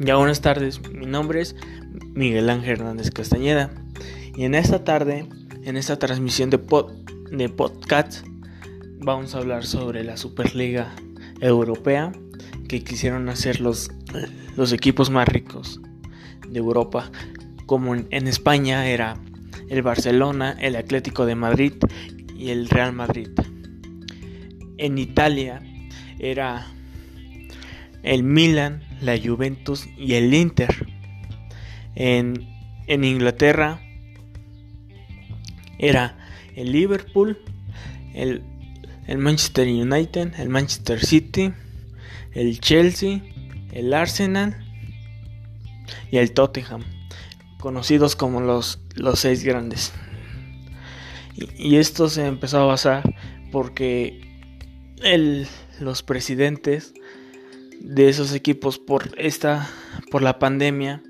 Ya buenas tardes, mi nombre es Miguel Ángel Hernández Castañeda y en esta tarde, en esta transmisión de, de podcast, vamos a hablar sobre la Superliga Europea que quisieron hacer los, los equipos más ricos de Europa, como en España era el Barcelona, el Atlético de Madrid y el Real Madrid. En Italia era el Milan, la Juventus y el Inter. En, Inglaterra era el Liverpool, el, el Manchester United, el Manchester City, el Chelsea, el Arsenal y el Tottenham, conocidos como los, los seis grandes. Y, y, esto se empezó a basar porque el, los presidentes de esos equipos por esta por la pandemia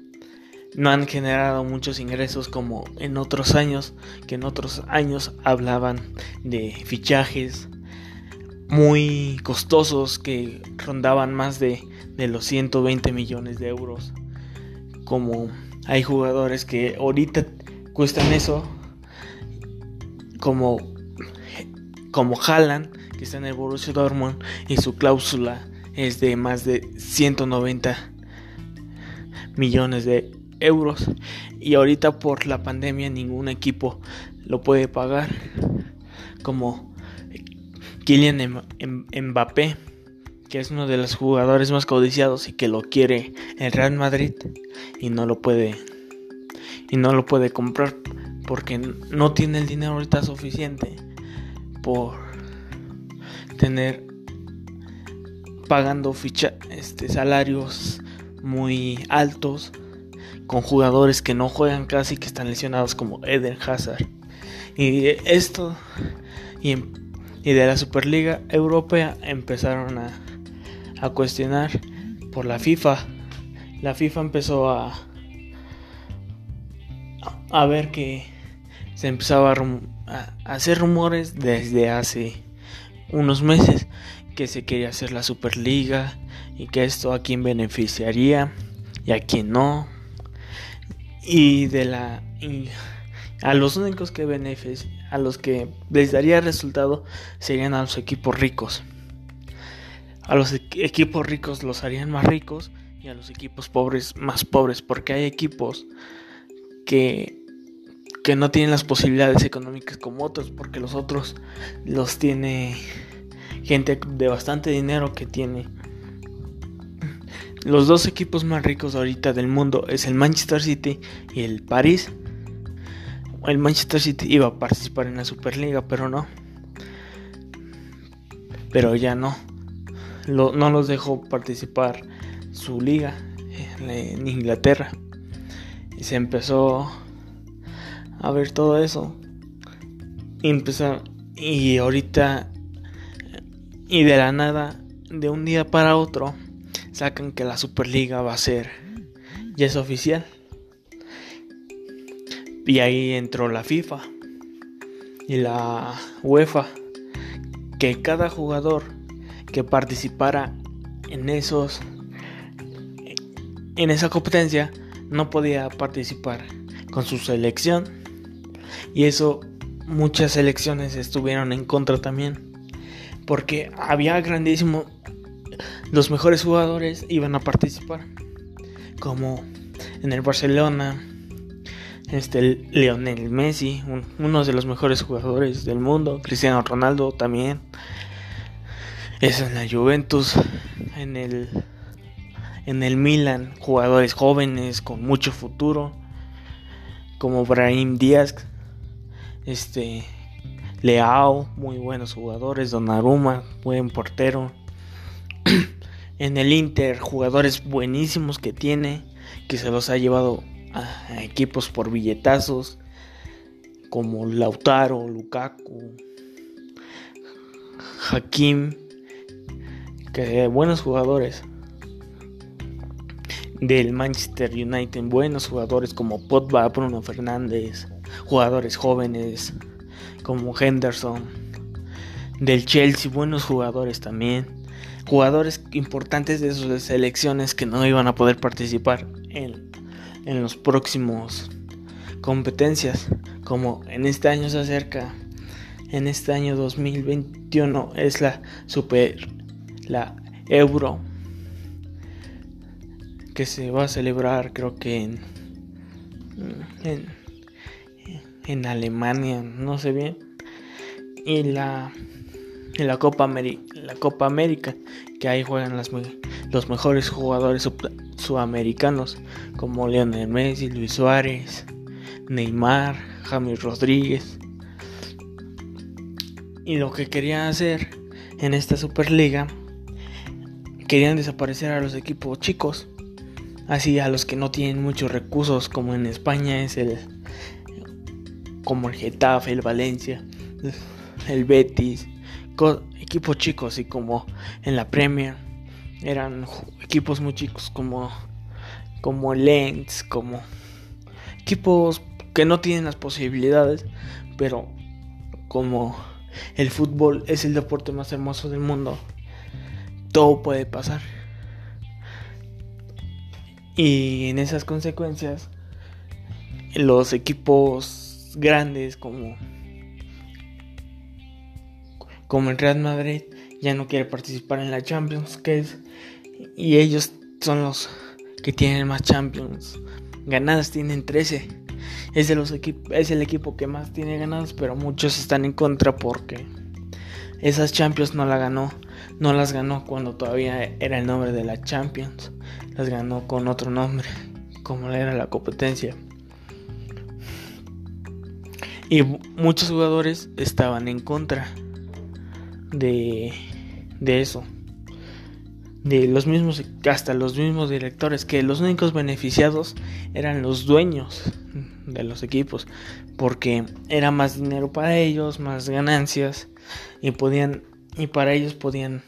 no han generado muchos ingresos como en otros años que en otros años hablaban de fichajes muy costosos que rondaban más de, de los 120 millones de euros. Como hay jugadores que ahorita cuestan eso como como Haaland que está en el Borussia Dortmund y su cláusula es de más de 190 millones de euros. Y ahorita por la pandemia ningún equipo lo puede pagar como Kylian Mbappé que es uno de los jugadores más codiciados y que lo quiere el Real Madrid y no lo puede y no lo puede comprar porque no tiene el dinero ahorita suficiente por tener pagando ficha, este, salarios muy altos con jugadores que no juegan casi que están lesionados como Eden Hazard. Y esto y, de la Superliga Europea empezaron a, a cuestionar por la FIFA. La FIFA empezó a a ver que se empezaba a hacer rumores desde hace unos meses que se quería hacer la Superliga y que esto a quién beneficiaría y a quién no. Y de la a los únicos que a los que les daría resultado serían a los equipos ricos. A los equipos ricos los harían más ricos y a los equipos pobres más pobres porque hay equipos que que no tienen las posibilidades económicas como otros porque los otros los tiene gente de bastante dinero que tiene. Los dos equipos más ricos ahorita del mundo es el Manchester City y el París. El Manchester City iba a participar en la Superliga, pero no. Pero ya no. no los dejó participar su liga en Inglaterra. Y se empezó a ver todo eso. Y empezó. Y ahorita y de la nada, de un día para otro, sacan que la Superliga va a ser, ya es oficial. Y ahí entró la FIFA y la UEFA, que cada jugador que participara en esos, en esa competencia, no podía participar con su selección. Y eso muchas selecciones estuvieron en contra también porque había grandísimo los mejores jugadores iban a participar como en el Barcelona este Lionel Messi uno de los mejores jugadores del mundo Cristiano Ronaldo también es en la Juventus en el en el Milan jugadores jóvenes con mucho futuro como Brahim Díaz este Leao, muy buenos jugadores, Donnarumma, buen portero. en el Inter, jugadores buenísimos que tiene, que se los ha llevado a equipos por billetazos, como Lautaro, Lukaku, Hakim, que buenos jugadores. Del Manchester United, buenos jugadores como Pogba, Bruno Fernández, jugadores jóvenes como Henderson. Del Chelsea, buenos jugadores también. jugadores importantes de sus selecciones que no iban a poder participar en, en los próximos competencias como en este año se acerca en este año 2021 es la super la euro que se va a celebrar creo que en en, en Alemania no sé bien y la en la Copa América, la Copa América que ahí juegan las, los mejores jugadores sudamericanos como Lionel Messi, Luis Suárez, Neymar, James Rodríguez. Y lo que querían hacer en esta Superliga, querían desaparecer a los equipos chicos, así a los que no tienen muchos recursos, como en España es el como el Getafe, el Valencia, el Betis, equipos chicos y como en la Premier eran equipos muy chicos como como Lens, como equipos que no tienen las posibilidades, pero como el fútbol es el deporte más hermoso del mundo, todo puede pasar. Y en esas consecuencias, los equipos grandes como como el Real Madrid ya no quiere participar en la Champions, que es y ellos son los que tienen más Champions ganadas, tienen 13 es, es el equipo que más tiene ganados, pero muchos están en contra porque esas Champions no la ganó, no las ganó cuando todavía era el nombre de la Champions, las ganó con otro nombre, como era la competencia. Y muchos jugadores estaban en contra de, de eso de los mismos, hasta los mismos directores, que los únicos beneficiados eran los dueños de los equipos, porque era más dinero para ellos, más ganancias, y podían, y para ellos podían,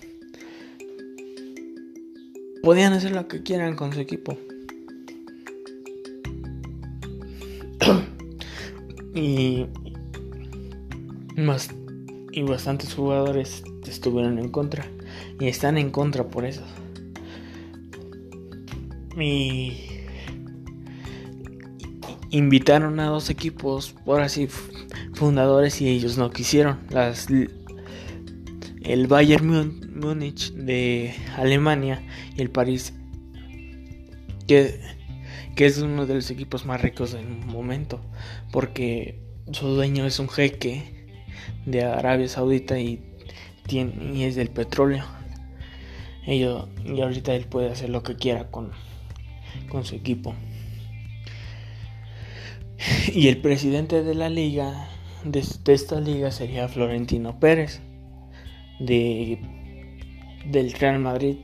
podían hacer lo que quieran con su equipo. Y más y bastantes jugadores estuvieron en contra y están en contra por eso. Y invitaron a dos equipos, por así, fundadores y ellos no quisieron. Las, el Bayern Múnich de Alemania y el París, que, que es uno de los equipos más ricos del momento, porque su dueño es un jeque de Arabia Saudita y, tiene, y es del petróleo y ahorita él puede hacer lo que quiera con, con su equipo. Y el presidente de la liga, de, esta liga, sería Florentino Pérez, de, del Real Madrid,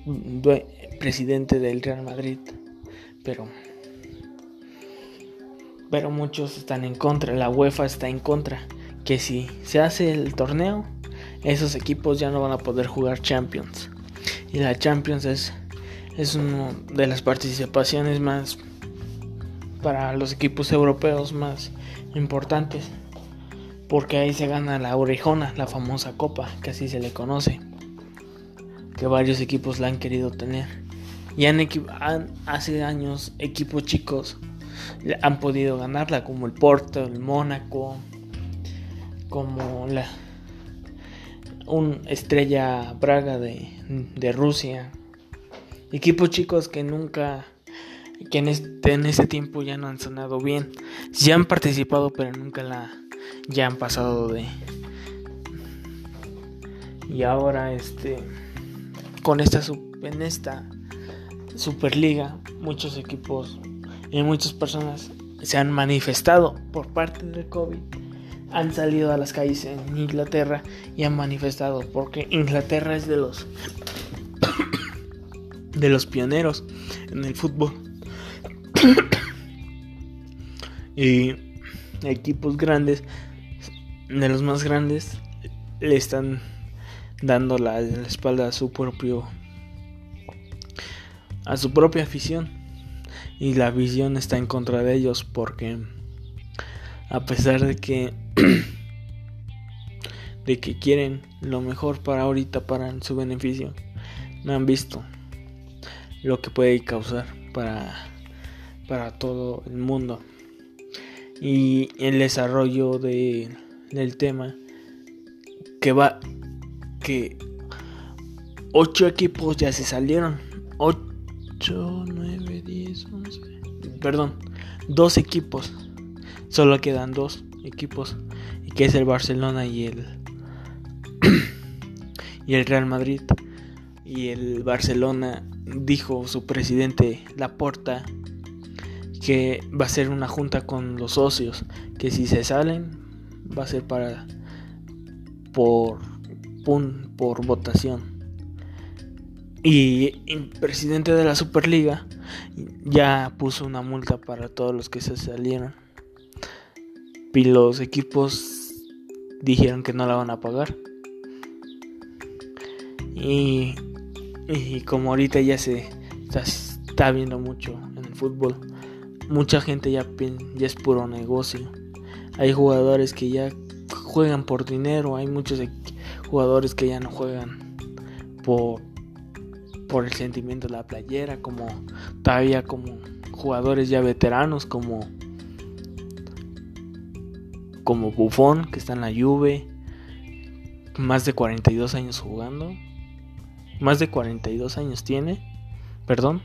presidente del Real Madrid. Pero, pero muchos están en contra, la UEFA está en contra, que si se hace el torneo, esos equipos ya no van a poder jugar Champions y la Champions es, es una de las participaciones más para los equipos europeos más importantes porque ahí se gana la orejona, la famosa copa, que así se le conoce, que varios equipos la han querido tener. Y han, han, hace años equipos chicos han podido ganarla, como el Porto, el Mónaco, como la un Estrella Braga de, de Rusia. Equipos chicos que nunca, que en este, tiempo ya no han sonado bien. Ya han participado, pero nunca la, ya han pasado de. Y ahora, este, con esta, en esta Superliga, muchos equipos y muchas personas se han manifestado por parte del COVID han salido a las calles en Inglaterra y han manifestado porque Inglaterra es de los de los pioneros en el fútbol. y equipos grandes, de los más grandes, le están dando la, espalda a su propio a su propia afición y la visión está en contra de ellos porque a pesar de que de que quieren lo mejor para ahorita para su beneficio no han visto lo que puede causar para, para todo el mundo. Y el desarrollo de, del tema que va que ocho equipos ya se salieron. 8, 9, 10, 11. Perdón, dos equipos. Solo quedan dos equipos. Y que es el Barcelona y el. y el Real Madrid. Y el Barcelona dijo su presidente Laporta que va a ser una junta con los socios. Que si se salen, va a ser para. por. por votación. Y el presidente de la Superliga ya puso una multa para todos los que se salieron. Y los equipos dijeron que no la van a pagar. Y, como ahorita ya se está, viendo mucho en el fútbol, mucha gente ya, ya es puro negocio. Hay jugadores que ya juegan por dinero, hay muchos jugadores que ya no juegan por por el sentimiento de la playera, como todavía como jugadores ya veteranos como como Buffon que está en la Juve, más de 42 años jugando, más de 42 años tiene, perdón,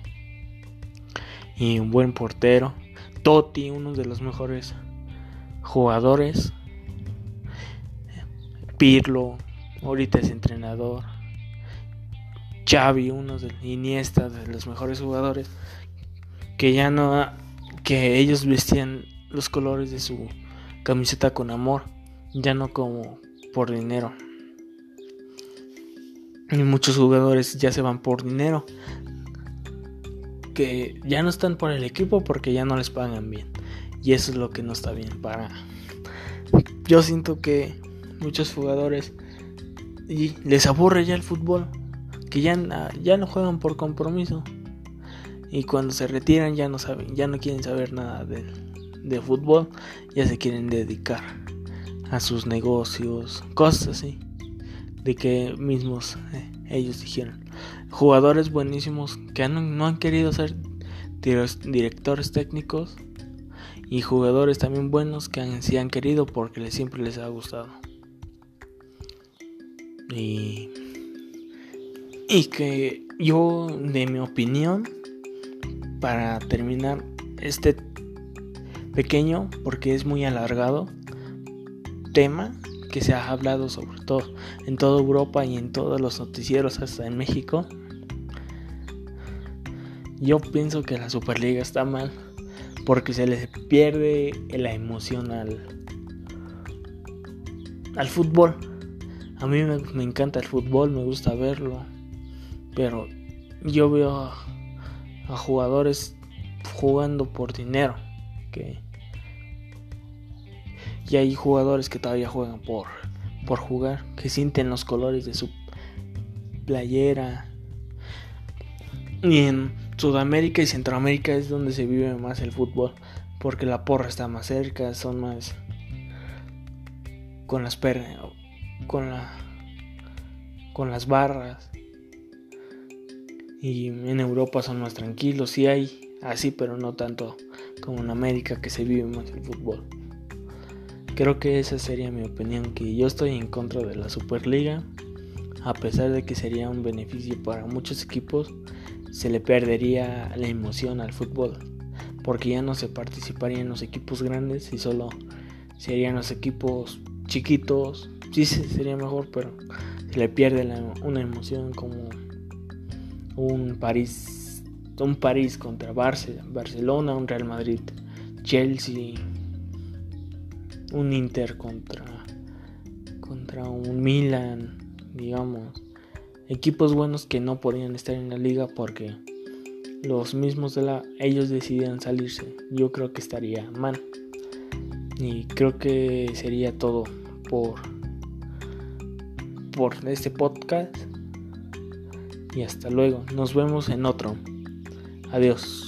y un buen portero, Totti, uno de los mejores jugadores, Pirlo, ahorita es entrenador. Xavi, uno de Iniesta, de los mejores jugadores, que ya no, que ellos vestían los colores de su camiseta con amor, ya no como por dinero. Y muchos jugadores ya se van por dinero, que ya no están por el equipo porque ya no les pagan bien. Y eso es lo que no está bien para... Yo siento que muchos jugadores y les aburre ya el fútbol que ya, ya no juegan por compromiso y cuando se retiran ya no saben, ya no quieren saber nada de, de fútbol, ya se quieren dedicar a sus negocios, cosas así, de que mismos eh, ellos dijeron. Jugadores buenísimos que no han querido ser directores técnicos y jugadores también buenos que han, sí han querido porque siempre les ha gustado. Y y que yo, de mi opinión, para terminar este pequeño, porque es muy alargado, tema que se ha hablado sobre todo en toda Europa y en todos los noticieros hasta en México. Yo pienso que la Superliga está mal porque se les pierde la emoción al, fútbol. A mí me encanta el fútbol, me gusta verlo pero yo veo a, jugadores jugando por dinero. Que, y hay jugadores que todavía juegan por, por jugar, que sienten los colores de su playera. Y en Sudamérica y Centroamérica es donde se vive más el fútbol, porque la porra está más cerca, son más con las pernas, con la con las barras y en Europa son más tranquilos, sí hay así, pero no tanto como en América que se vive más el fútbol. Creo que esa sería mi opinión, que yo estoy en contra de la Superliga, a pesar de que sería un beneficio para muchos equipos, se le perdería la emoción al fútbol, porque ya no se participarían los equipos grandes y solo serían los equipos chiquitos, sí sería mejor, pero se le pierde una emoción como un París, un París contra Barcelona, un Real Madrid, Chelsea, un Inter contra, contra un Milan, digamos, equipos buenos que no podían estar en la liga porque los mismos de la ellos decidieron salirse. Yo creo que estaría mal. Y creo que sería todo por por este podcast y hasta luego. Nos vemos en otro. Adiós.